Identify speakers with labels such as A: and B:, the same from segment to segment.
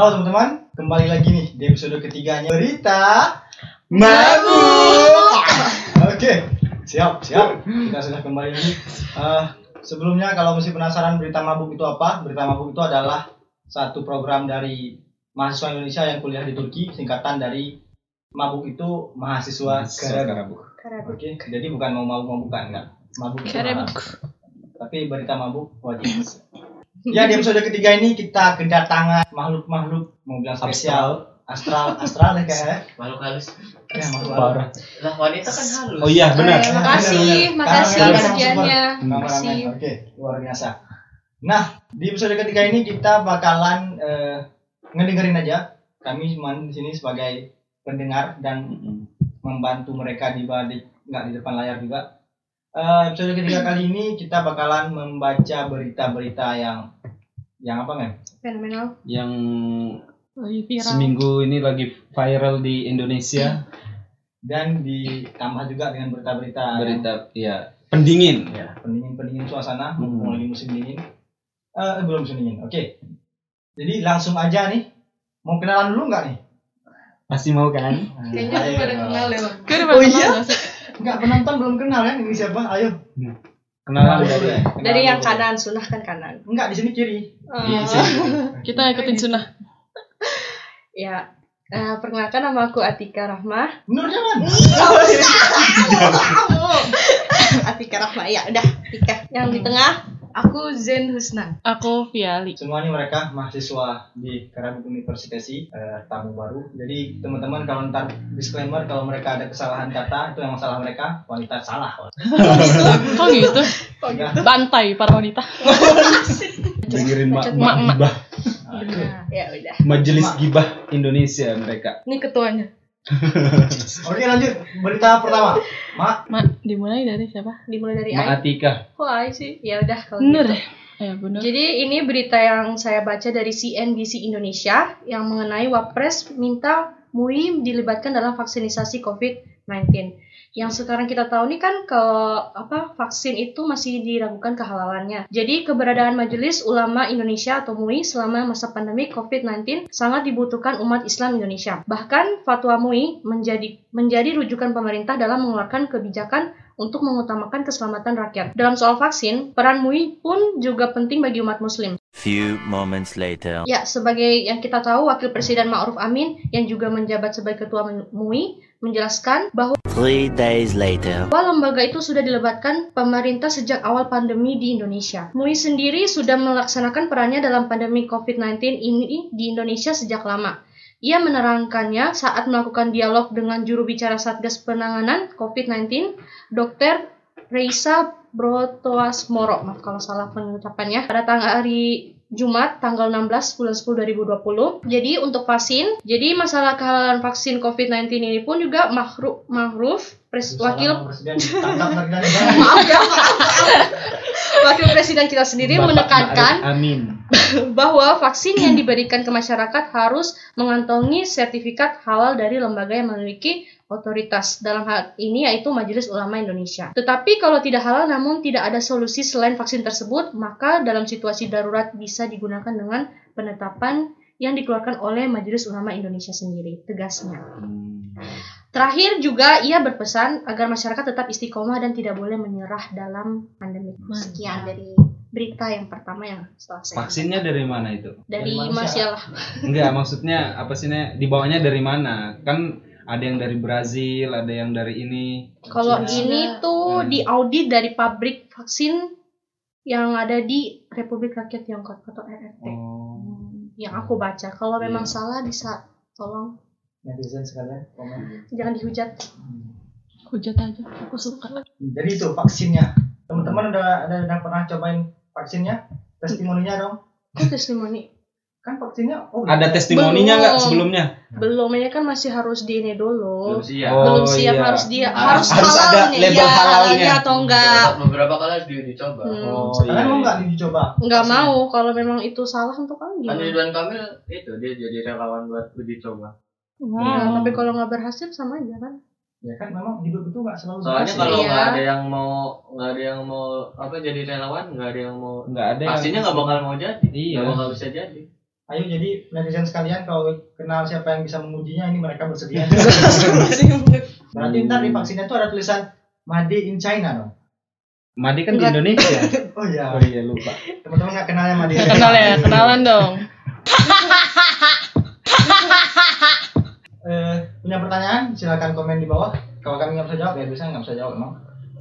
A: Halo teman-teman, kembali lagi nih di episode ketiganya berita mabuk. Oke, siap, siap. Kita sudah kembali lagi. Eh, sebelumnya kalau masih penasaran berita mabuk itu apa? Berita mabuk itu adalah satu program dari mahasiswa Indonesia yang kuliah di Turki, singkatan dari mabuk itu mahasiswa Karabuk. Oke, jadi bukan mau mabuk-mabukan enggak. Mabuk itu halal.
B: Karabuk.
A: Tapi berita mabuk wajib. Ya di episode ketiga ini kita kedatangan makhluk-makhluk mau bilang spesial astral astral ya kayak
C: makhluk halus
A: ya makhluk
D: Parah.
C: lah wanita kan halus
D: Oh iya benar.
B: Eh, makasih, makasih
A: Kameramen
B: pengertiannya.
A: super. Kameramen,
B: Makasih.
A: Oke, luar biasa. Nah, di episode ketiga ini kita bakalan eh, ngedengerin aja. Kami cuma di sini sebagai pendengar dan membantu mereka di balik nggak di depan layar juga. Eh, episode ketiga kali ini kita bakalan membaca berita-berita yang yang apa men?
B: Fenomenal.
D: Yang
B: viral.
D: seminggu ini lagi viral di Indonesia
A: Dan ditambah juga dengan berita-berita
D: berita ya pendingin.
A: ya pendingin-pendingin suasana
D: Hmm.
A: mumpung lagi musim dingin. Eh belum musim dingin. Oke. Jadi langsung aja nih. Mau kenalan dulu nggak nih?
D: Pasti mau kan?
B: Kayaknya
A: Ayo.
B: aku pada kenal deh, Bang.
A: Oh iya? Enggak penonton belum kenal kan ini siapa? Ayo.
D: Kenalan
A: dulu
D: dari
A: ya. Kenalan
B: Dari yang
A: dulu.
B: kanan, sunah kan kanan.
A: Enggak di sini kiri.
D: Sini.
E: Kita ikutin sunnah.
B: Ya, eh, perkenalkan nama aku Atika Rahmah.
A: Nur jangan.
B: Atika Rahmah, ya udah Atika. Yang di tengah, aku Zen Husna.
E: Aku Viali.
A: Semua ini mereka mahasiswa di Karabuk Universitasi eh, tamu baru. Jadi teman-teman kalau ntar disclaimer kalau mereka ada kesalahan kata itu yang masalah mereka wanita salah.
E: Kok gitu?
A: Udah.
E: Bantai para wanita.
D: Dengerin mak mak gibah.
B: Ya udah.
D: Majelis gibah Indonesia mereka.
E: Ini ketuanya.
A: Oke lanjut berita pertama. Mak
E: Mak, dimulai dari siapa?
B: Dimulai dari
D: Mak
B: Ai.
D: Atika.
B: Kok Ai sih? Ya udah kalau
E: Nur.
B: gitu.
E: Ya bener.
B: Jadi ini berita yang saya baca dari CNBC Indonesia yang mengenai Wapres minta MUI dilibatkan dalam vaksinisasi COVID-19. Yang sekarang kita tahu nih kan ke apa vaksin itu masih diragukan kehalalannya. Jadi keberadaan Majelis Ulama Indonesia atau MUI selama masa pandemi COVID-19 sangat dibutuhkan umat Islam Indonesia. Bahkan fatwa MUI menjadi menjadi rujukan pemerintah dalam mengeluarkan kebijakan untuk mengutamakan keselamatan rakyat. Dalam soal vaksin, peran MUI pun juga penting bagi umat muslim.
F: Few moments later.
B: Ya, sebagai yang kita tahu, Wakil Presiden Ma'ruf Amin yang juga menjabat sebagai Ketua MUI menjelaskan bahwa
F: Three days later.
B: lembaga itu sudah dilebatkan pemerintah sejak awal pandemi di Indonesia. MUI sendiri sudah melaksanakan perannya dalam pandemi COVID-19 ini di Indonesia sejak lama. Ia menerangkannya saat melakukan dialog dengan juru bicara Satgas Penanganan COVID-19, Dr. Reisa Brotoasmoro, maaf kalau salah pengucapannya, pada tanggal hari Jumat tanggal 16 bulan 10 2020. Jadi untuk vaksin, jadi masalah kehalalan vaksin COVID-19 ini pun juga Mahruf Mahruf pres, wakil
A: Presiden
B: maaf ya maaf, wakil presiden kita sendiri
D: Bapak
B: menekankan
D: Amin.
B: bahwa vaksin yang diberikan ke masyarakat harus mengantongi sertifikat halal dari lembaga yang memiliki otoritas dalam hal ini yaitu Majelis Ulama Indonesia. Tetapi kalau tidak halal namun tidak ada solusi selain vaksin tersebut, maka dalam situasi darurat bisa digunakan dengan penetapan yang dikeluarkan oleh Majelis Ulama Indonesia sendiri, tegasnya.
D: Hmm.
B: Terakhir juga ia berpesan agar masyarakat tetap istiqomah dan tidak boleh menyerah dalam pandemi. Sekian dari berita yang pertama yang setelah saya
D: Vaksinnya dari mana itu?
B: dari
A: Dari Malaysia.
B: Marsialah.
D: Enggak, maksudnya apa sih? Dibawanya dari mana? Kan ada yang dari Brazil, ada yang dari ini.
B: Kalau
A: Cina.
B: ini tuh
D: Hmm.
B: diaudit dari pabrik vaksin yang ada di Republik Rakyat Tiongkok atau RRT.
D: Oh.
B: Hmm, Yang aku baca. Kalau memang
D: Iya.
B: salah bisa tolong
A: netizen sekalian komen.
B: jangan dihujat.
E: Hujat aja. Aku suka.
A: Jadi itu vaksinnya. Teman-teman udah ada udah pernah cobain vaksinnya? Testimoninya dong.
B: Kok testimoni?
A: Kan vaksinnya oh
D: Ada testimoninya nggak
B: Belum.
D: sebelumnya?
B: Belum ini kan masih harus di ini dulu.
C: belum siap
D: Oh,
B: belum siap
D: iya.
B: harus dia
C: Harus-
B: harus,
D: harus ada label
B: ya,
D: halalnya.
B: atau enggak
C: beberapa, beberapa kali harus di- dicoba
B: Hmm.
D: Oh
A: Kalian mau nggak dicoba?
B: enggak mau kalau memang itu salah untuk
C: kan
B: kamu
C: Ridwan Kamil itu dia jadi relawan buat uji coba
B: Ya, tapi kalau nggak berhasil sama aja kan
A: Ya kan memang hidup itu nggak selalu
C: soalnya
A: berhasil.
C: kalau
B: Iya.
C: nggak ada yang mau nggak ada yang mau apa jadi relawan nggak ada yang mau
D: Nggak ada yang
C: pastinya nggak bakal mau jadi
D: Iya.
C: nggak bakal bisa jadi
A: Ayo jadi netizen sekalian kalau kenal siapa yang bisa mengujinya ini mereka bersedia. Berarti ntar di vaksinnya tuh ada tulisan Made in China dong.
D: Madi kan di
B: Enggak.
D: Indonesia.
A: Oh iya.
D: Oh iya lupa.
A: Teman-teman nggak kenal yang Made in
E: Nggak
A: China.
E: kenal ya, kenalan dong.
A: Eh, punya pertanyaan silakan komen di bawah. Kalau kami nggak bisa jawab ya bisa nggak bisa jawab emang.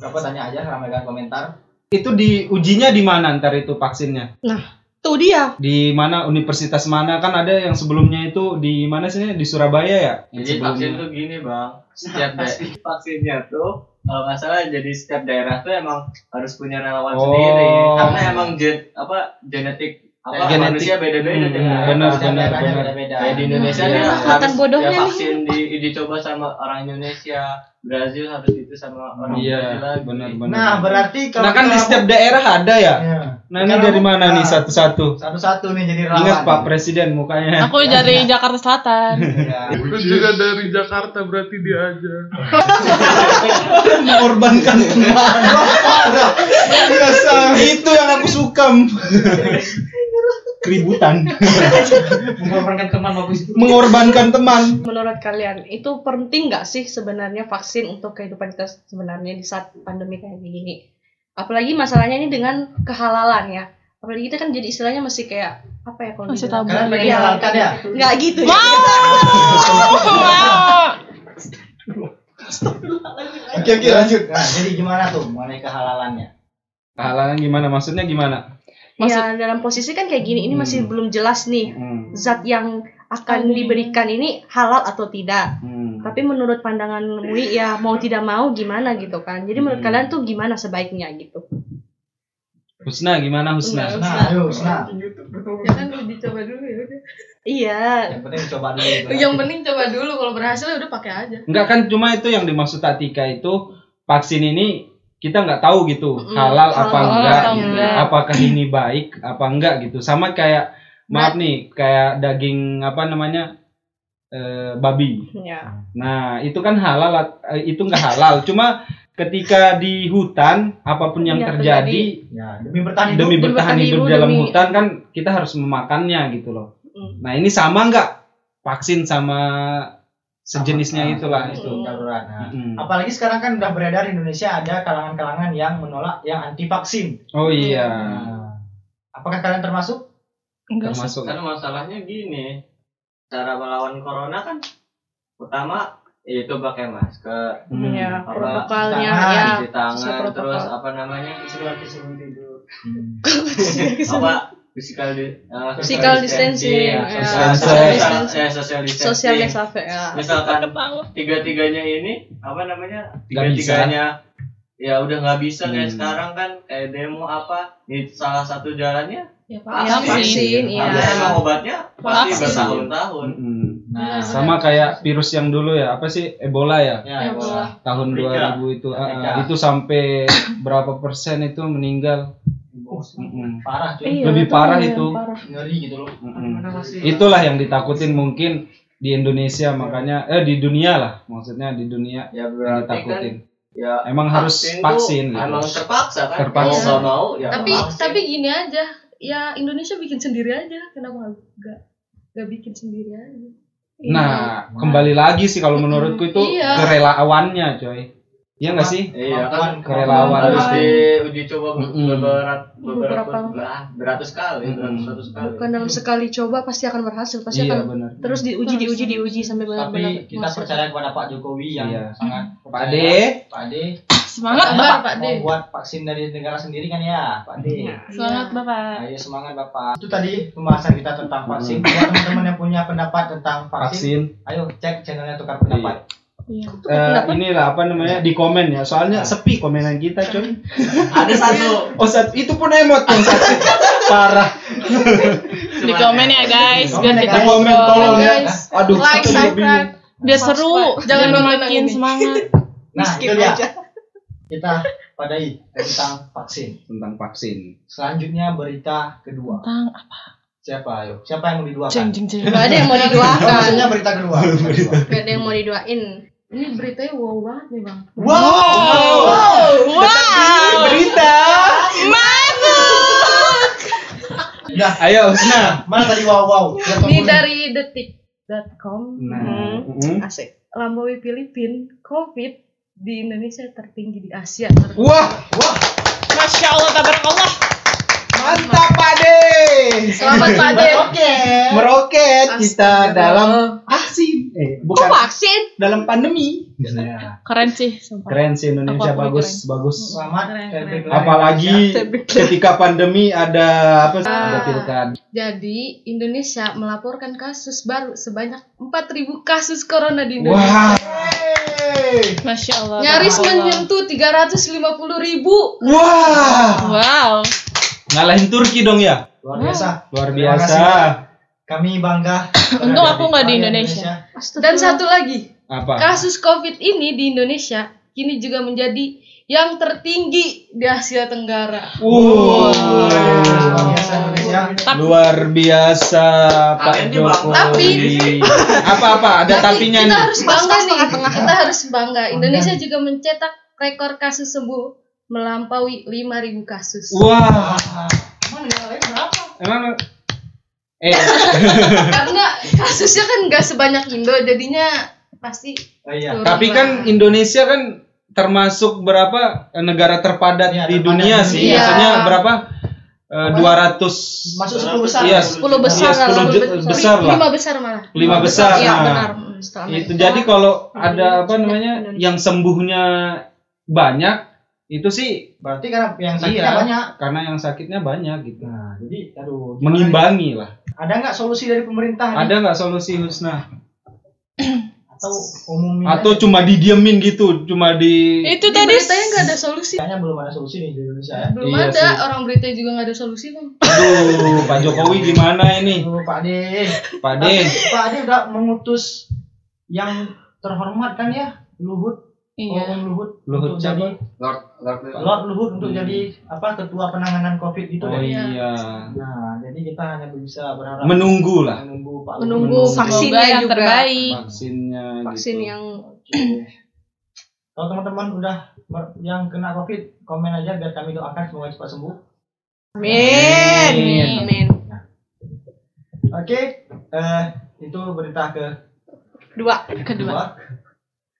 A: Berapa tanya aja ramaikan komentar.
D: Itu di ujinya di mana ntar itu vaksinnya?
B: Tuh dia.
D: Di mana universitas mana kan ada yang sebelumnya itu di mana sih di Surabaya ya? Yang
C: Jadi vaksin
D: sebelumnya.
C: tuh gini bang, setiap da- vaksinnya tuh kalau nggak salah jadi setiap daerah tuh emang harus punya relawan
D: Oh.
C: sendiri karena emang gen apa genetik apa
D: Genetik.
C: manusia beda-beda
D: Hmm,
C: daerah.
D: benar, benar, benar.
A: beda-beda.
C: Kayak di Indonesia
B: Iya.
C: dia
B: Kelihatan
C: harus
B: bodohnya
C: ya
B: nih.
C: vaksin di dicoba sama orang Indonesia, Brazil harus itu sama orang
D: Iya,
C: Brazil lagi.
D: benar-benar.
A: Nah berarti kalau
D: Nah kan di setiap daerah ada ya.
A: Ya.
D: Nah ini dari mana nih
A: Nah,
D: satu-satu?
A: Satu-satu nih jadi relawan.
D: Ingat Pak Presiden mukanya.
E: Aku dari Jakarta Selatan.
A: Iya.
G: Aku juga dari Jakarta berarti dia aja.
D: Mengorbankan teman. Biasa. Itu yang aku suka. Keributan.
C: Mengorbankan teman bagus.
D: Mengorbankan teman.
B: Menurut kalian itu penting nggak sih sebenarnya vaksin untuk kehidupan kita sebenarnya di saat pandemi kayak gini? Apalagi masalahnya ini dengan kehalalan ya. Apalagi kita kan jadi istilahnya masih kayak apa ya kalau
E: Masih tabu.
B: Iya.
A: ya?
B: Nggak gitu ya.
A: Oke oke lanjut. Nah jadi gimana tuh mengenai kehalalannya?
D: Halangan gimana? Maksudnya gimana?
B: Ya dalam posisi kan kayak gini ini masih
D: Hmm.
B: belum jelas nih
D: Hmm.
B: zat yang akan diberikan ini halal atau tidak.
D: Hmm.
B: Tapi menurut pandangan Mui ya mau tidak mau gimana gitu kan. Jadi menurut
D: Hmm.
B: kalian tuh gimana sebaiknya gitu?
D: Husna gimana Husna?
B: Enggak.
A: Nah ayo nah.
H: Ya kan udah dicoba dulu ya udah.
B: Iya.
A: Yang penting coba dulu.
H: Yang penting coba dulu kalau berhasil ya udah pakai aja.
D: Enggak kan cuma itu yang dimaksud Atika itu vaksin ini kita nggak tahu gitu
B: Mm,
D: halal apa
B: halal
D: enggak,
E: atau
D: gitu.
E: enggak.
D: apakah ini baik apa enggak gitu sama kayak maaf nih kayak daging apa namanya eh, babi
B: Ya.
D: nah itu kan halal eh, itu nggak halal cuma ketika di hutan apa pun yang
B: Yang
D: terjadi
A: Ya demi bertahan hidup.
D: demi bertahan hidup, dalam
B: demi-
D: hutan kan kita harus memakannya gitu loh
B: Mm.
D: nah ini sama nggak vaksin sama sejenisnya
A: Ah,
D: itulah
A: itu
D: itu
A: darurat. Nah,
D: Mm.
A: Apalagi sekarang kan udah beredar di Indonesia ada kalangan-kalangan yang menolak yang anti vaksin.
D: oh iya
A: Nah, apakah kalian termasuk?
E: Enggak
D: termasuk
C: Karena masalahnya gini, cara melawan corona kan pertama itu pakai masker,
D: Hmm.
B: Ya,
C: Apa,
B: protokolnya
A: tangan,
B: ya.
C: cuci tangan, terus apa namanya
A: sebelum tidur.
C: apa physical di, uh,
B: Physical distancing,
C: ya, social,
D: social
C: distancing, ya, social distancing.
B: Sosial distancing ya.
C: Misalkan tiga-tiganya ini apa namanya? Tiga-tiganya ya udah nggak bisa kayak
D: Hmm.
C: sekarang kan kayak demo apa di salah satu jalannya
H: Ya
B: Ya, vaksin, ya.
C: Emang obatnya pasti
E: Vaksin.
C: bertahun-tahun.
D: Mm-mm.
A: Nah,
D: sama kayak virus yang dulu ya apa sih Ebola ya
C: Ya,
H: Ebola.
D: tahun
C: Afrika.
D: 2000 itu ah,
C: Afrika.
D: ah, itu sampai berapa persen itu meninggal Mm-mm.
A: parah cuy.
B: Iya,
D: Lebih
B: itu
D: parah
B: yang
D: itu.
B: parah.
A: Ngeri gitu loh.
D: Mm-mm. itulah yang ditakutin mungkin di Indonesia makanya eh di dunia lah maksudnya di dunia
C: ya
D: yang
C: kan
D: ditakutin
C: ya
D: emang harus vaksin gitu.
C: emang terpaksa kan
D: Terpaksa.
C: mau nggak mau ya
H: tapi
C: vaksin.
H: tapi gini aja, ya Indonesia bikin sendiri aja. Kenapa enggak enggak bikin sendiri aja?
D: nah kembali lagi sih kalau menurutku itu
H: Iya.
D: kerelawannya coy Iya nggak sih
C: iya kan
D: Kerelawan.
C: harus diuji coba
D: Mm-mm.
C: beberapa
B: Beberapa.
C: beratus kali beratus ratus kali
B: Bukan dalam sekali coba pasti akan berhasil, pasti
D: iya
B: akan terus diuji diuji diuji sampai benar-benar
A: Tapi kita percaya kepada Pak Jokowi yang
D: Iya.
A: sangat
D: Pak. Ade
A: Pak Ade
E: Semangat Bapak.
H: Pak D.
A: buat vaksin dari negara sendiri kan ya, Pak Ade.
B: Iya.
E: Semangat Bapak.
A: Ayo semangat Bapak. Itu tadi pembahasan kita tentang vaksin. Buat teman-teman yang punya pendapat tentang vaksin,
D: vaksin
A: ayo cek channelnya tukar pendapat.
B: Iya.
D: Eh, inilah apa namanya di komen ya soalnya sepi komenan kita coy
C: ada satu
D: oh sat- itu pun emot yang satu parah
E: Di komen ya guys, biar
A: Komen ya,
E: kita
D: di komen tolong ya
H: guys.
D: aduh
H: Like, subscribe.
E: Biar seru, jangan makin
H: ini.
E: semangat.
A: Nah,
B: Skip
A: itu dia.
B: aja.
A: Kita padai tentang vaksin.
D: tentang vaksin
A: Selanjutnya berita kedua.
E: Tentang
A: Siapa ayo? Siapa yang mau diduakan?
E: jeng jeng jeng.
B: Gak ada yang mau didoakan.
A: Maksudnya berita kedua.
B: Gak ada yang mau didoain.
H: Ini beritanya wow banget nih bang.
A: Wow.
E: Wow.
D: berita
A: Nah,
D: Ayo Husna.
A: mana tadi wow wow?
H: Ini dari detik.com.
D: Nah,
B: Hmm.
D: mm.
B: Asik.
H: Lampaui Filipin, COVID di Indonesia tertinggi di Asia.
D: Wah,
A: Wah,
E: Masya Allah, tabarakallah.
A: mantap.
H: Selamat De.
A: Oke.
D: meroket kita dalam vaksin. Eh, bukan
B: vaksin?
D: dalam pandemi.
E: Keren sih, sumpah.
D: Keren sih Indonesia bagus,
E: keren.
D: bagus.
A: Selamat.
D: Apalagi ketika pandemi ada apa?
H: Ah.
D: Ada pilkada.
H: Jadi Indonesia melaporkan kasus baru sebanyak 4.000 kasus corona di Indonesia.
D: Wah.
E: Masya Allah.
H: Nyaris
E: tabarakallah.
H: menyentuh 350 ribu.
D: wah,
E: Wow.
D: ngalahin Turki dong ya.
A: Luar biasa.
D: Luar
A: Terima
D: biasa.
A: Kami bangga.
E: Untung aku nggak di
A: Rakyat
E: Indonesia.
H: Dan satu lagi,
D: Apa?
H: kasus COVID ini di Indonesia kini juga menjadi yang tertinggi di Asia Tenggara.
D: Wow.
A: Luar biasa Indonesia.
D: Luar biasa Pak Jokowi.
H: Tapi-
D: apa-apa ada
H: Tapi
D: tapinya
H: kita
D: nih.
H: harus bangga nih.
B: Tengah-tengah.
H: Kita harus bangga. Indonesia juga mencetak rekor kasus sembuh melampaui 5.000 kasus.
D: Wah,
A: berapa?
D: Emang eh
H: Karena kasusnya kan nggak sebanyak Indo, jadinya pasti
A: Oh iya.
H: turun
D: tapi
H: lah.
D: kan Indonesia kan termasuk berapa eh, negara terpadat
A: Iya,
D: di
A: terpadat
D: dunia sih.
H: dunia.
D: Maksudnya berapa? Eh, 200
A: Masuk 10 besar.
D: Iya,
B: 10 besar
D: Iya, 10
B: lah.
D: ju- besar lah.
H: Lima besar malah.
D: lima besar.
B: Iya,
D: Nah,
B: benar.
D: Itu jadi kalau ada apa namanya
B: Indonesia.
D: yang sembuhnya banyak itu sih
A: Berarti karena yang sakitnya
D: Iya.
A: banyak.
D: karena yang sakitnya banyak gitu.
A: Nah, jadi aduh.
D: Mengimbangi lah.
A: Ada nggak solusi dari pemerintah?
D: Ada nggak solusi Husna?
A: atau umumnya?
D: Atau cuma didiemin gitu, cuma di
E: Itu
H: Di
E: tadi
H: beritanya nggak ada solusi.
A: Kayaknya belum ada solusi nih di Indonesia ya.
H: Belum
D: Iya
H: ada.
D: sih.
H: Orang berita juga nggak ada solusi bang.
D: Aduh, Pak Jokowi gimana ini?
A: Aduh, Pak De.
D: Pak
A: Tapi
D: De.
A: Pak De udah mengutus yang terhormat kan ya, Luhut,
E: Iya.
A: Om Luhut,
D: Luhut
A: untuk
D: siapa?
A: jadi
C: Lord Lord
A: Lord Luhut untuk jadi apa ketua penanganan COVID gitu
D: Oh
A: deh.
D: iya.
A: Nah, jadi kita hanya bisa berharap
D: Menunggu lah
A: menunggu Pak
B: menunggu
A: Luhut.
B: vaksinnya
E: Semoga yang
B: juga.
E: terbaik.
D: vaksinnya.
B: Vaksin
D: gitu.
B: yang
A: Oke. Kalau teman-teman udah yang kena COVID, komen aja biar kami doakan semoga cepat sembuh.
B: Amin.
D: Amin.
B: Amin.
A: Oke, eh, itu berita ke
B: Dua.
E: Kedua.
A: kedua.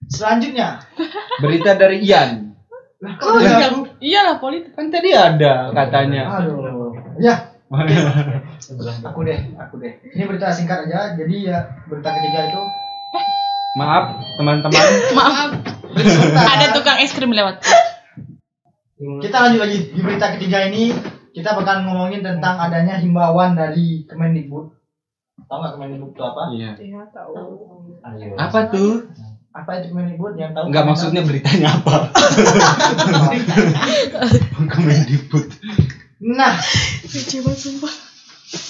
A: Selanjutnya,
D: Berita dari Ian.
A: lah kok ada aku?
E: Iyalah politik.
D: Kan tadi ada katanya.
A: Aduh, ya aku deh, aku deh. Ini berita singkat aja. Jadi ya berita ketiga itu
D: Maaf teman-teman.
E: Maaf. Ada tukang es krim lewat.
A: Kita lanjut lagi di berita ketiga ini kita bakal ngomongin tentang adanya himbauan dari Kemendikbud. Tahu nggak Kemendikbud itu apa?
D: Iya.
B: Iya, tahu.
A: Ayo.
D: Apa tuh?
A: Apa itu Kemendikbud yang tahu?
D: Enggak maksudnya beritanya apa? Kemendikbud.
A: Nah,
B: Kecewa sumpah.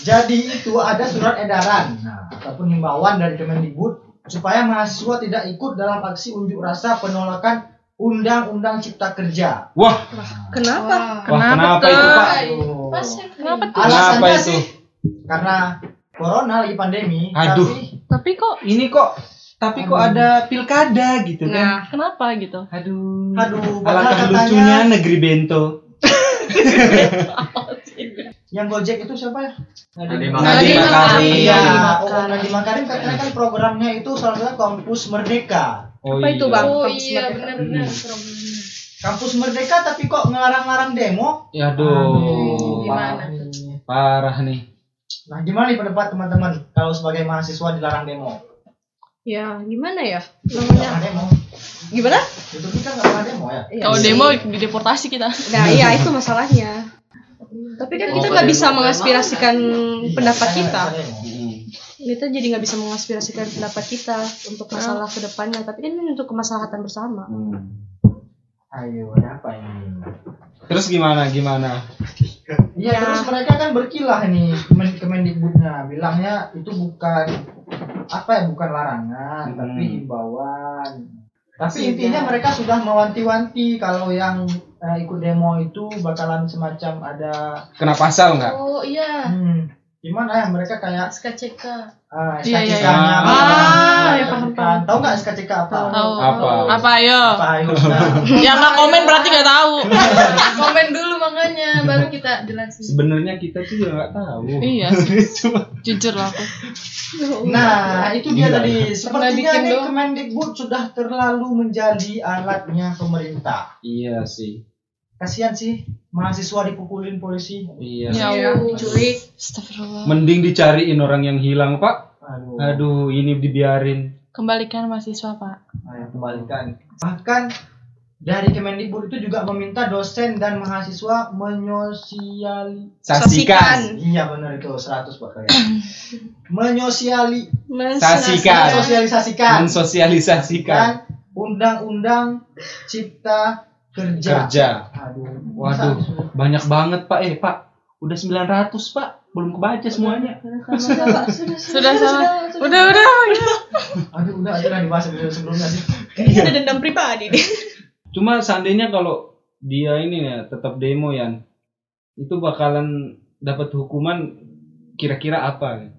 A: jadi itu ada surat edaran nah, ataupun himbauan dari Kemendikbud supaya mahasiswa tidak ikut dalam aksi unjuk rasa penolakan Undang-Undang Cipta Kerja.
D: Wah,
B: Kenapa?
D: wah kenapa
E: tuh?
D: itu Pak?
E: Kenapa tuh?
D: Kenapa
A: Alasannya
D: itu?
A: sih karena corona lagi pandemi,
D: Aduh.
A: tapi
E: Tapi kok
D: Ini kok tapi kok ada pilkada gitu kan?
B: Nah,
E: kenapa gitu?
D: Aduh.
A: aduh,
D: Alangkah
A: padahal
D: lucunya
A: katanya
D: negeri bento.
A: yang Gojek itu siapa ya?
C: Nadiem
D: Makarim.
A: Iya,
B: Nadiem
A: oh Nadiem Makarim katanya kan programnya itu salah satu kampus merdeka.
D: Oh,
B: Apa itu, Bang?
H: Oh
B: Kampus
H: iya benar-benar problemnya.
A: Kampus merdeka tapi kok ngelarang-larang demo?
D: Ya aduh.
H: Gimana?
D: Parah nih.
A: Nah, gimana nih pendapat teman-teman kalau sebagai mahasiswa dilarang demo?
B: Ya gimana ya? Namanya gimana?
A: Itu kita nggak pernah demo ya?
B: Iya
E: Kalau demo dideportasi kita.
B: Nah, iya itu masalahnya. Tapi kan kita nggak bisa mengaspirasikan
A: Iya,
B: pendapat
A: makanya
B: kita. Kita jadi nggak bisa mengaspirasikan pendapat kita untuk masalah ke depannya. Tapi kan ini untuk kemaslahatan bersama.
D: Hmm.
A: Ayo, ada apa ini?
D: Terus gimana gimana?
A: Iya,
B: Ya.
A: terus mereka kan berkilah nih Kemen Kemendikbudnya bilangnya itu bukan apa ya, bukan larangan,
D: Hmm.
A: tapi himbauan. Tapi intinya mereka sudah mewanti-wanti kalau yang eh, ikut demo itu bakalan semacam ada
D: Kena pasal nggak?
H: Oh iya.
A: hmm, gimana ya mereka kayak
H: SKCK.
A: uh,
E: Iya, iya,
A: SKCK-nya.
D: iya.
E: Ah,
B: ya, paham, paham.
A: Tahu nggak SKCK apa?
E: Tahu.
D: Apa?
E: Apa ayo?
A: Apa ayo?
E: Yang nggak komen berarti nggak tahu.
H: Komen dulu makanya baru kita jelasin.
D: Sebenarnya kita tuh juga nggak tahu.
E: Iya sih. Jujur lah aku.
A: Nah, itu dia tadi. Sepertinya nih
H: dong.
A: Kemendikbud sudah terlalu menjadi alatnya pemerintah.
D: Iya sih.
A: Kasihan sih mahasiswa dipukulin polisi.
D: Iya.
E: Ya
B: Iya.
E: Astagfirullah.
D: Mending dicariin orang yang hilang, Pak.
A: Aduh.
D: Aduh, ini dibiarin.
E: Kembalikan mahasiswa pak.
A: Ayo kembalikan. Bahkan dari Kemendikbud itu juga meminta dosen dan mahasiswa menyosiali
D: Saksikan.
A: Iya benar itu 100 Pak kayak. Menyosiali
D: Saksikan.
A: sosialisasikan
D: Mensosialisasikan
A: kan undang-undang cipta kerja.
D: kerja.
A: Aduh.
D: Waduh,
A: masa-
D: banyak banget, Pak. Eh, Pak. Udah 900, Pak. Belum kebaca semuanya.
E: Sudah sama. Udah udah.
A: Aduh, udah aja lah dibahas sebelum- sebelumnya sih.
B: Kayaknya ada dendam pribadi nih.
D: Cuma seandainya kalau dia ini ya tetap demo ya, itu bakalan dapat hukuman kira-kira apa?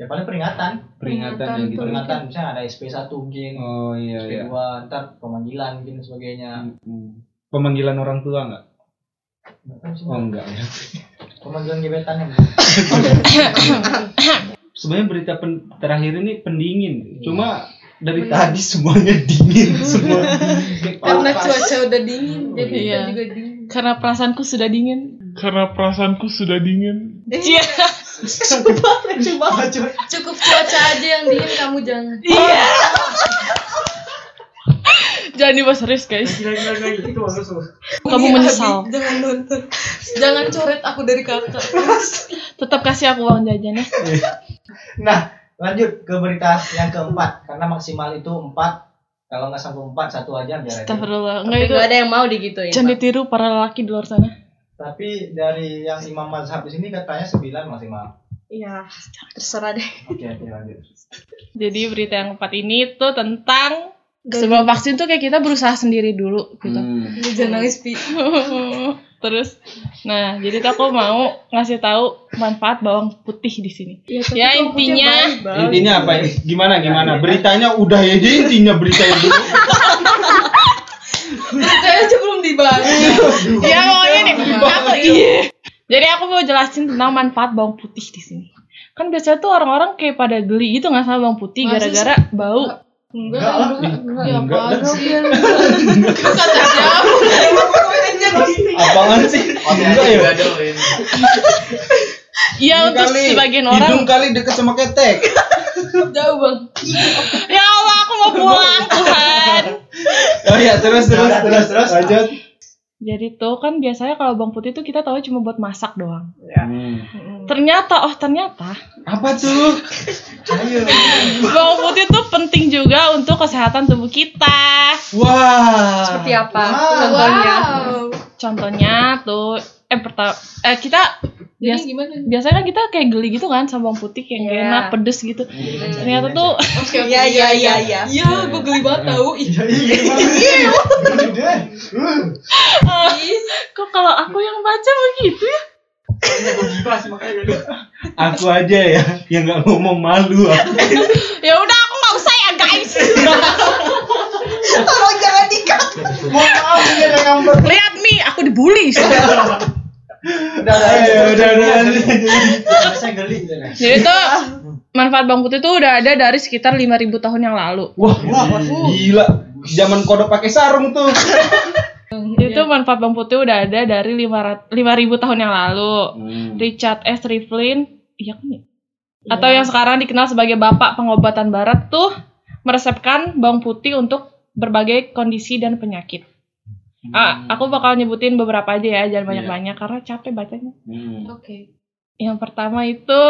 A: Ya paling peringatan.
D: Peringatan ya gitu.
A: Peringatan misalnya ada SP1 mungkin,
D: Oh iya iya.
A: SP2 ntar pemanggilan mungkin dan sebagainya.
D: Hmm. Pemanggilan orang tua nggak? Oh enggak ya.
A: Pemanggilan gebetan ya.
D: Sebenarnya berita pen- terakhir ini pendingin. Cuma dari tadi semuanya dingin semua.
H: Karena cuaca udah dingin, jadi kita
E: Iya.
H: juga dingin.
E: Karena perasaanku sudah dingin.
G: Karena perasaanku sudah dingin.
E: Iya.
A: Coba coba.
H: Cukup cuaca aja yang dingin, kamu jangan.
E: Iya. Jangan dibahas serius guys.
A: Lagi-lagi itu bagus tuh.
E: Kamu
H: Iya,
E: menyesal.
H: Jangan nonton. Jangan coret aku dari kakak.
E: Tetap kasih aku uang jajan ya.
A: Nah, lanjut ke berita yang keempat karena maksimal itu empat. Kalau nggak sampai empat satu aja biar aja.
E: Astagfirullah.
B: Enggak
E: Enggak itu.
B: ada yang mau digituin.
E: Jangan ditiru para lelaki di luar sana.
A: Tapi dari yang imam mazhab di sini katanya sembilan maksimal.
B: Iya, terserah deh.
A: Oke oke lanjut.
E: Jadi berita yang keempat ini tuh tentang sebelum vaksin tuh kayak kita berusaha sendiri dulu gitu.
D: Hmm.
H: Ini jangan nangis, Pi.
E: Terus, nah jadi tuh aku mau ngasih tahu manfaat bawang putih di sini.
B: Ya, tapi
E: Ya,
B: putih
E: intinya-
B: baik.
D: Intinya apa? Gimana gimana? Beritanya udah ya aja intinya beritanya dulu.
H: Beritanya aja belum dibahas.
E: ya pokoknya nih, aku iya. Jadi aku mau jelasin tentang manfaat bawang putih di sini. Kan biasanya tuh orang-orang kayak pada geli gitu nggak sama bawang putih gara-gara bau.
H: Enggak,
A: Enggak lah.
H: enggak, enggak. Ya
D: Enggak,
H: apaan
D: enggak.
H: sih? Kata siapa?
D: Apaan sih? Enggak ya?
E: Iya untuk sebagian orang.
D: Hidung kali deket sama ketek.
H: Jauh, Bang.
E: Ya Allah aku mau pulang Tuhan.
D: Oh iya, terus terus
A: terus, terus.
D: Lanjut.
E: Jadi tuh kan biasanya kalau bawang putih tuh kita tahu cuma buat masak doang.
D: Hmm.
E: Ternyata oh ternyata
D: Apa tuh?
A: Ayo.
E: bawang putih tuh penting juga untuk kesehatan tubuh kita.
D: Wah.
B: Seperti apa?
A: Wow.
B: Contohnya.
H: Wow.
E: Contohnya tuh eh pertama eh kita
H: Jadi
E: bias-
H: gimana?
E: biasanya kan kita kayak geli gitu kan sama bawang putih nggak
B: Iya.
E: enak pedes gitu. Ternyata tuh
H: oke.
B: Iya, iya, iya, iya.
H: Iya, gue geli banget tau.
A: Iya iya. Iya.
E: kok kalau aku yang baca begitu ya?
D: Aku aja ya yang nggak ngomong malu. aku.
E: Ya udah aku nggak usah ya guys.
B: Tolong jangan dikat.
A: Mohon maaf.
E: Lihat nih aku dibully.
A: Udah udah
D: udah, udah,
A: udah. Saya geli.
E: Jadi tuh manfaat bawang putih tuh udah ada dari sekitar 5000 tahun yang lalu.
D: Wah, gila. Zaman kodok pakai sarung tuh.
E: Itu manfaat bawang putih udah ada dari 500 5000 tahun yang lalu. Richard S. Rivlin, iya kan ya? Atau yang sekarang dikenal sebagai bapak pengobatan barat tuh meresepkan bawang putih untuk berbagai kondisi dan penyakit. Ah, aku bakal nyebutin beberapa aja ya, jangan banyak-banyak karena capek bacanya.
D: Hmm.
H: Oke.
E: Yang pertama itu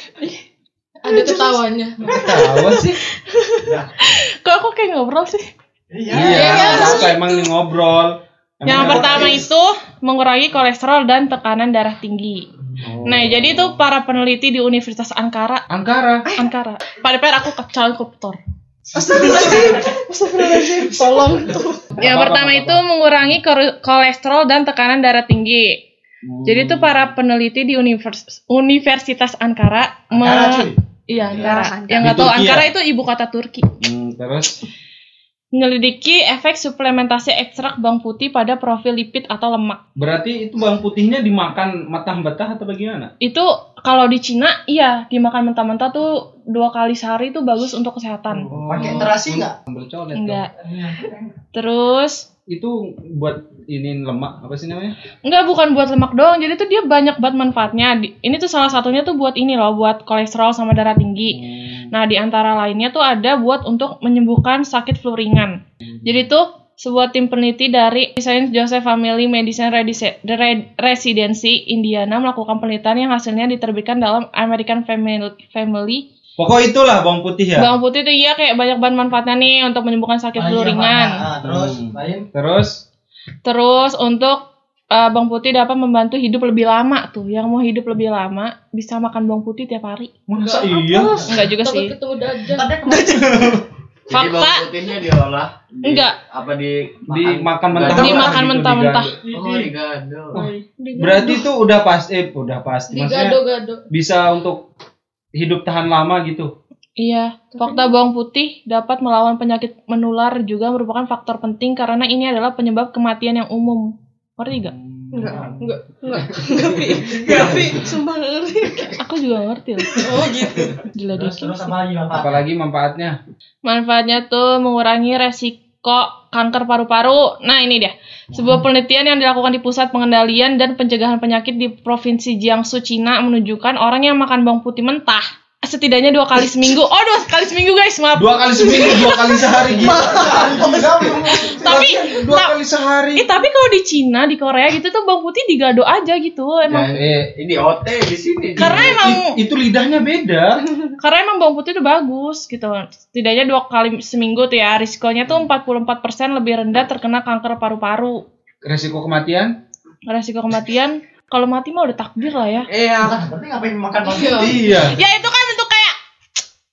H: Ada ketawanya.
D: Ketawa sih.
E: kok aku kayak ngobrol sih?
A: Iya.
D: Iya, apa emang nih ngobrol. Emang
E: Yang
D: emang-
E: pertama itu mengurangi kolesterol dan tekanan darah tinggi.
D: Oh.
E: Nah, jadi itu para peneliti di Universitas Ankara,
D: Angkara.
E: Ankara. Pada per aku kecal koptor.
B: Tolong.
E: Yang pertama itu mengurangi kolesterol dan tekanan darah tinggi. Jadi itu para peneliti di univers- Universitas Ankara, me-
A: Ankara, cuy.
E: Iya, Ankara.
B: Ankara.
E: Yang nggak tahu
D: Turki ya?
E: Ankara itu ibu kota Turki.
D: Hmm, terus
E: Menyelidiki efek suplementasi ekstrak bawang putih pada profil lipid atau lemak.
D: Berarti itu bawang putihnya dimakan mentah-mentah atau bagaimana?
E: Itu kalau di Cina, iya dimakan mentah-mentah tuh dua kali sehari itu bagus untuk kesehatan.
A: Pakai terasi nggak?
D: Sambal colet
E: Enggak. Terus.
D: Itu buat ini lemak apa sih namanya?
E: Enggak, bukan buat lemak doang. Jadi tuh dia banyak banget manfaatnya. Ini tuh salah satunya tuh buat ini loh, buat kolesterol sama darah tinggi. Nah, di antara lainnya tuh ada buat untuk menyembuhkan sakit flu ringan. Jadi tuh sebuah tim peneliti dari Saint Joseph Family Medicine Residency Indiana melakukan penelitian yang hasilnya diterbitkan dalam American Family Family.
D: Pokok itulah bawang putih ya.
E: Bawang putih tuh iya kayak banyak banget manfaatnya nih untuk menyembuhkan sakit flu ringan.
A: Ah, terus
D: Hmm.
A: lain
D: Terus
E: Terus untuk eh, bawang putih dapat membantu hidup lebih lama tuh. Yang mau hidup lebih lama bisa makan bawang putih tiap hari.
D: masa iya?
E: Enggak juga
H: Takut
E: sih.
H: ketemu dajjal.
A: Ke mana?
C: Jadi
E: Fakta.
C: bawang putihnya diolah. di-
E: Enggak.
C: Apa di
D: Dimakan
C: Gado.
D: mentah.
E: Dimakan
D: gitu,
E: mentah-mentah.
D: digado.
C: Oh, digado.
D: Berarti itu udah pas eh udah pasti. Maksudnya
H: gado-gado.
D: bisa untuk hidup tahan lama gitu.
E: Iya, fakta bawang putih dapat melawan penyakit menular juga merupakan faktor penting karena ini adalah penyebab kematian yang umum. Ngerti gak?
H: Enggak, enggak, enggak. Tapi, tapi sumpah nggak ngerti.
E: Aku juga nggak ngerti loh.
H: Oh gitu.
E: Gila
A: Terus terus apa lagi Bapak?
D: Apalagi manfaatnya.
E: Manfaatnya tuh mengurangi resiko kanker paru-paru. Nah ini dia. Sebuah penelitian yang dilakukan di Pusat Pengendalian dan Pencegahan Penyakit di Provinsi Jiangsu, Cina menunjukkan orang yang makan bawang putih mentah setidaknya dua kali seminggu. Oh, dua kali seminggu guys, maaf.
D: Dua kali seminggu, dua kali sehari gitu.
E: Tapi
D: dua
E: ta-
D: kali sehari.
E: Eh, tapi kalau di Cina, di Korea gitu tuh bawang putih digado aja gitu. Emang
D: Eh,
C: Ini OT di sini.
E: karena emang
D: it- itu lidahnya beda.
E: karena emang bawang putih itu bagus gitu. Setidaknya dua kali seminggu tuh ya. Risikonya tuh 44% lebih rendah terkena kanker paru-paru.
D: Resiko kematian?
E: Resiko kematian kalau mati mah udah takdir lah ya.
H: Iya.
A: Tapi ngapain makan bawang
H: Iya.
A: putih?
D: Iya.
E: Ya itu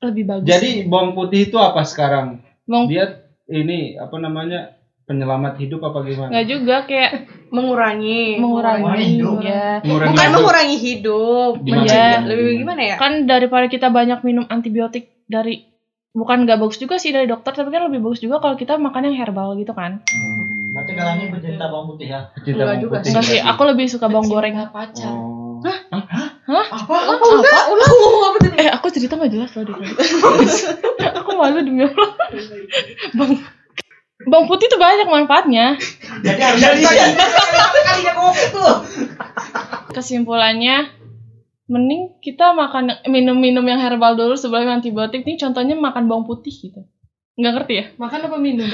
E: lebih bagus.
D: Jadi bawang putih itu apa sekarang?
E: bawang
D: Dia ini apa namanya? Penyelamat hidup apa gimana?
E: nggak juga kayak
H: Mengurangi.
A: Mengurangi
E: mengurangi
A: hidup.
E: ya.
D: Mengurangi
H: Bukan
D: hidup.
H: mengurangi hidup.
D: Gimana?
E: Iya.
H: Lebih gimana ya?
E: Kan daripada kita banyak minum antibiotik dari bukan nggak bagus juga sih dari dokter tapi kan lebih bagus juga kalau kita makan yang herbal gitu kan.
A: Berarti kalian ini pecinta bawang putih ya?
D: Cinta
H: Enggak
D: bawang
H: juga
D: putih.
E: Enggak sih, aku lebih suka bawang goreng.
H: pacar.
D: Oh.
A: Apa?
H: Oh, enggak, ulang ngomong apa tadi?
E: Eh, aku cerita nggak jelas loh sini. aku malu demi Allah. Bang, bawang putih tuh banyak manfaatnya.
A: Jadi harus jadi kalinya kopi tuh.
E: Kesimpulannya, mending kita makan minum-minum yang herbal dulu sebelum antibiotik. Nih contohnya makan bawang putih gitu. Nggak ngerti ya?
H: Makan apa minum?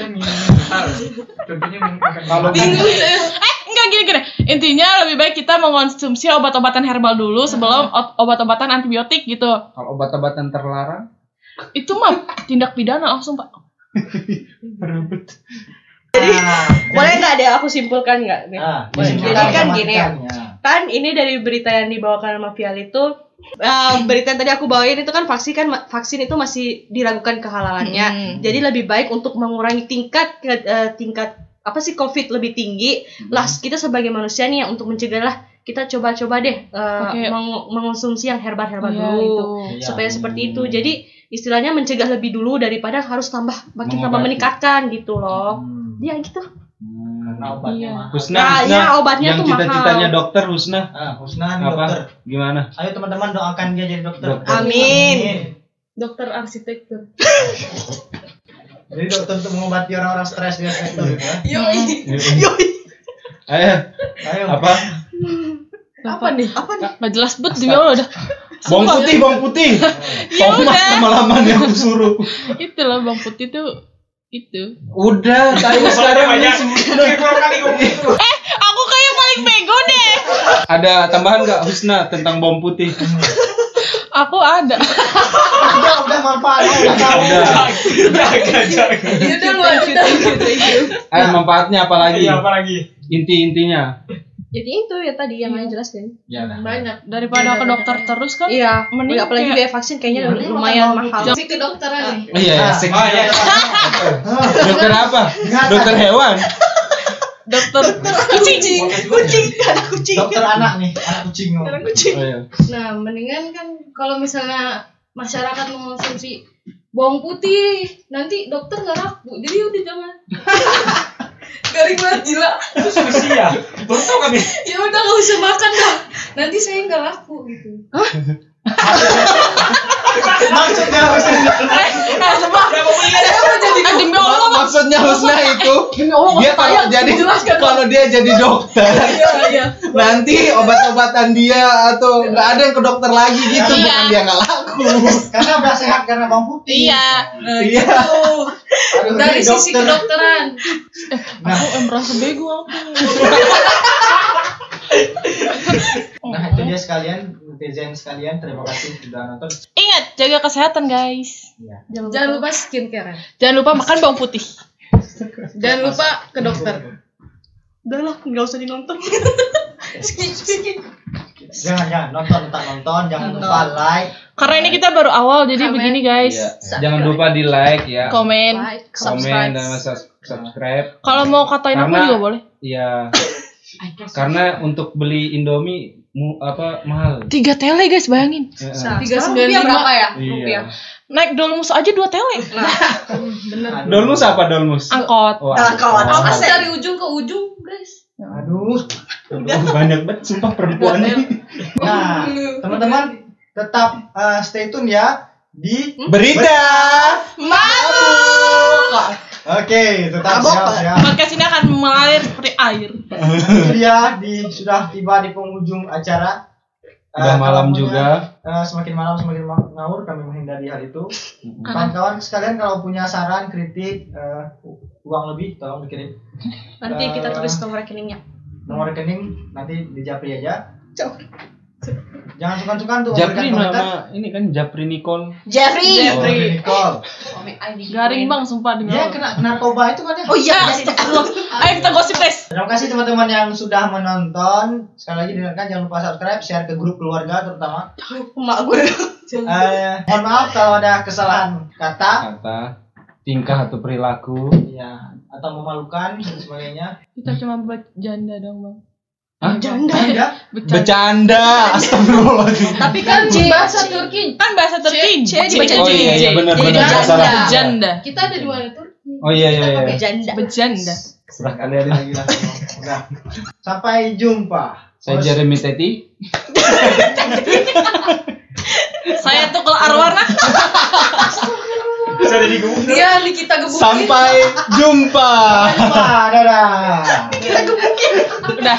D: Kalau
H: Bingung
E: enggak gini-gini. Intinya lebih baik kita mengonsumsi obat-obatan herbal dulu sebelum ot- obat-obatan antibiotik gitu.
D: kalau obat-obatan terlarang,
E: Itu mah tindak pidana langsung, Pak.
H: Boleh nggak deh aku simpulkan nggak? nih?
A: Nah,
H: Boleh.
A: jadi
H: Jadi kan gini ya.
A: ya.
H: kan ini dari berita yang dibawakan sama Vial itu eh, berita yang tadi aku bawain itu kan vaksin kan vaksin itu masih diragukan kehalalannya.
E: Hmm.
H: Jadi lebih baik untuk mengurangi tingkat eh, tingkat apa sih COVID lebih tinggi. Lah kita sebagai manusia nih yang untuk mencegah lah kita coba-coba deh eh,
E: Oke.
H: meng- mengonsumsi yang herbal-herbal
E: Iya,
H: dulu
E: itu.
A: Iya.
H: supaya seperti itu. Jadi istilahnya mencegah lebih dulu daripada harus tambah makin tambah meningkatkan gitu loh.
A: Hmm.
H: Ya gitu.
A: Karena obatnya
E: Iya.
A: mahal.
D: Husna,
H: Nah,
D: Husna,
H: ya, obatnya
D: yang
H: tuh
D: cita-citanya dokter Husna,
A: Ah, Husna nih
D: apa?
A: dokter.
D: Gimana?
A: Ayo teman-teman doakan dia jadi dokter.
D: Dokter.
H: Amin.
B: Dokter arsitektur.
A: Jadi dokter untuk mengobati orang-orang stres di arsitektur gitu ya.
H: Yoi. Yoi.
D: Ayo,
A: Ayo.
D: apa?
H: Apa nih? Apa nih?
E: Nggak jelas bet demi Allah udah.
D: Bawang putih, bawang putih.
E: Ya
D: Tomat
E: udah.
D: lama-lama yang aku suruh.
E: Itu loh bawang putih tuh itu.
D: Udah, tadi sekarang ini
E: Eh, aku kayak paling bego deh.
D: ada tambahan nggak Husna tentang bawang putih?
E: Aku ada.
A: Udah, udah manfaatnya. Udah.
D: Udah.
H: Udah lu lanjut.
D: Ayo manfaatnya apa lagi?
A: Iya, apa lagi?
D: Inti-intinya.
H: Jadi itu ya tadi yang lain jelasin.
A: Ya, nah.
B: Banyak.
E: Daripada ke dokter terus kan.
H: Iya,
E: Mending
H: apalagi
E: kayak-
H: biaya vaksin kayaknya lumayan mahal.
B: Masih ke dokteran nih.
D: Oh iya,
A: oh, iya, iya.
D: dokter apa? Dokter hewan.
E: Dokter kucing.
H: Kucing, ada kucing.
A: Dokter anak nih, anak kucing.
H: Ada kucing.
D: Oh, iya.
B: Nah, mendingan kan kalau misalnya masyarakat mengonsumsi bawang putih nanti dokter nggak laku jadi udah jangan garing banget gila
D: Itu spesial. Baru tau kami.
B: ya udah nggak usah makan dah nanti saya nggak laku gitu
A: Maksudnya maksudnya.
E: Demi Allah
I: Maksudnya Husna itu dia kalau jadi kalau dia jadi dokter
B: iya iya.
I: nanti obat-obatan dia atau nggak ada yang ke dokter lagi gitu
E: Iya.
I: bukan dia nggak laku.
A: Karena udah sehat karena bawang putih.
E: iya.
I: Iya.
A: Aduh,
B: dari sisi
A: dokter.
B: kedokteran.
E: Aku em, merasa bego aku.
A: Nah itu dia sekalian netizen sekalian terima kasih sudah nonton.
E: ingat jaga kesehatan guys
B: jangan lupa skincare
E: jangan lupa makan bawang putih
B: jangan lupa ke dokter udah lah nggak usah dinonton
A: Jangan jangan nonton tetap nonton jangan lupa like.
E: karena ini kita baru awal jadi
B: Comment.
E: begini guys
D: Iya. Jangan lupa di like ya.
E: komen
B: like
D: Komen dan subscribe.
E: kalau mau katain aku
D: Karena-
E: juga boleh
D: Iya. Karena untuk beli Indomie mu, apa mahal.
E: tiga tele guys bayangin.
D: Heeh.
B: tiga sembilan berapa ya?
D: Iya.
B: rupiah.
E: Naik dolmus aja dua tele.
B: Bener.
D: Dolmus apa dolmus?
E: angkot.
D: Oh,
I: Angkot.
D: oh.
B: Angkat dari ujung ke ujung guys.
A: Aduh.
D: Aduh, banyak banget sumpah perempuan. Ini.
A: Nah teman-teman tetap eh, stay tune ya di
I: berita
A: Oke, tetap siap siap.
E: podcast ini akan mengalir seperti air
A: Itu dia di sudah tiba di penghujung acara. Eh,
D: Udah malam
A: kalau punya,
D: juga.
A: eh, semakin malam semakin ma- ngawur kami menghindari hal itu. Kawan-kawan sekalian kalau punya saran, kritik, eh, u- uang lebih tolong dikirim.
B: nanti kita
A: Eh,
B: tulis nomor rekeningnya
A: Nomor rekening nanti di Japri aja. Jangan sungkan-sungkan tuh
D: Japri nama ini kan Japri Nicole.
B: Jeffrey
A: Oh, Nicole.
E: garing bang sumpah
A: Dia
E: Allah
A: kena narkoba itu kan ya.
B: oh iya
E: ayo kita gosip guys
A: Terima kasih teman-teman yang sudah menonton. Sekali lagi dengarkan jangan lupa subscribe, share ke grup keluarga terutama.
B: emak gue
A: Eh, mohon maaf kalau ada kesalahan kata,
D: Kata tingkah atau perilaku.
A: ya atau memalukan dan sebagainya.
E: kita cuma bercanda dong bang
D: Hah?
B: janda
A: Anda
E: bercanda
I: bercanda astagfirullahaladzim
B: tapi kan
E: C.
B: bahasa Turki
E: kan bahasa Turki
B: C, C dibaca
D: Oh iya iya benar
B: Jadi
D: benar
B: janda.
D: salah.
E: bercanda
B: kita ada mana Turki
D: Oh iya iya
B: kita
D: iya.
B: pakai janda
E: bercanda
D: Serah kalian.
A: lagi lah. Udah. Sampai jumpa.
D: Saya Jeremy Teti.
E: saya tuh kalau arwarna
D: Bisa ada di gubuk.
B: li kita gebukin
I: sampai jumpa
A: Sampai jumpa. Dadah.
B: kita gebukin
E: udah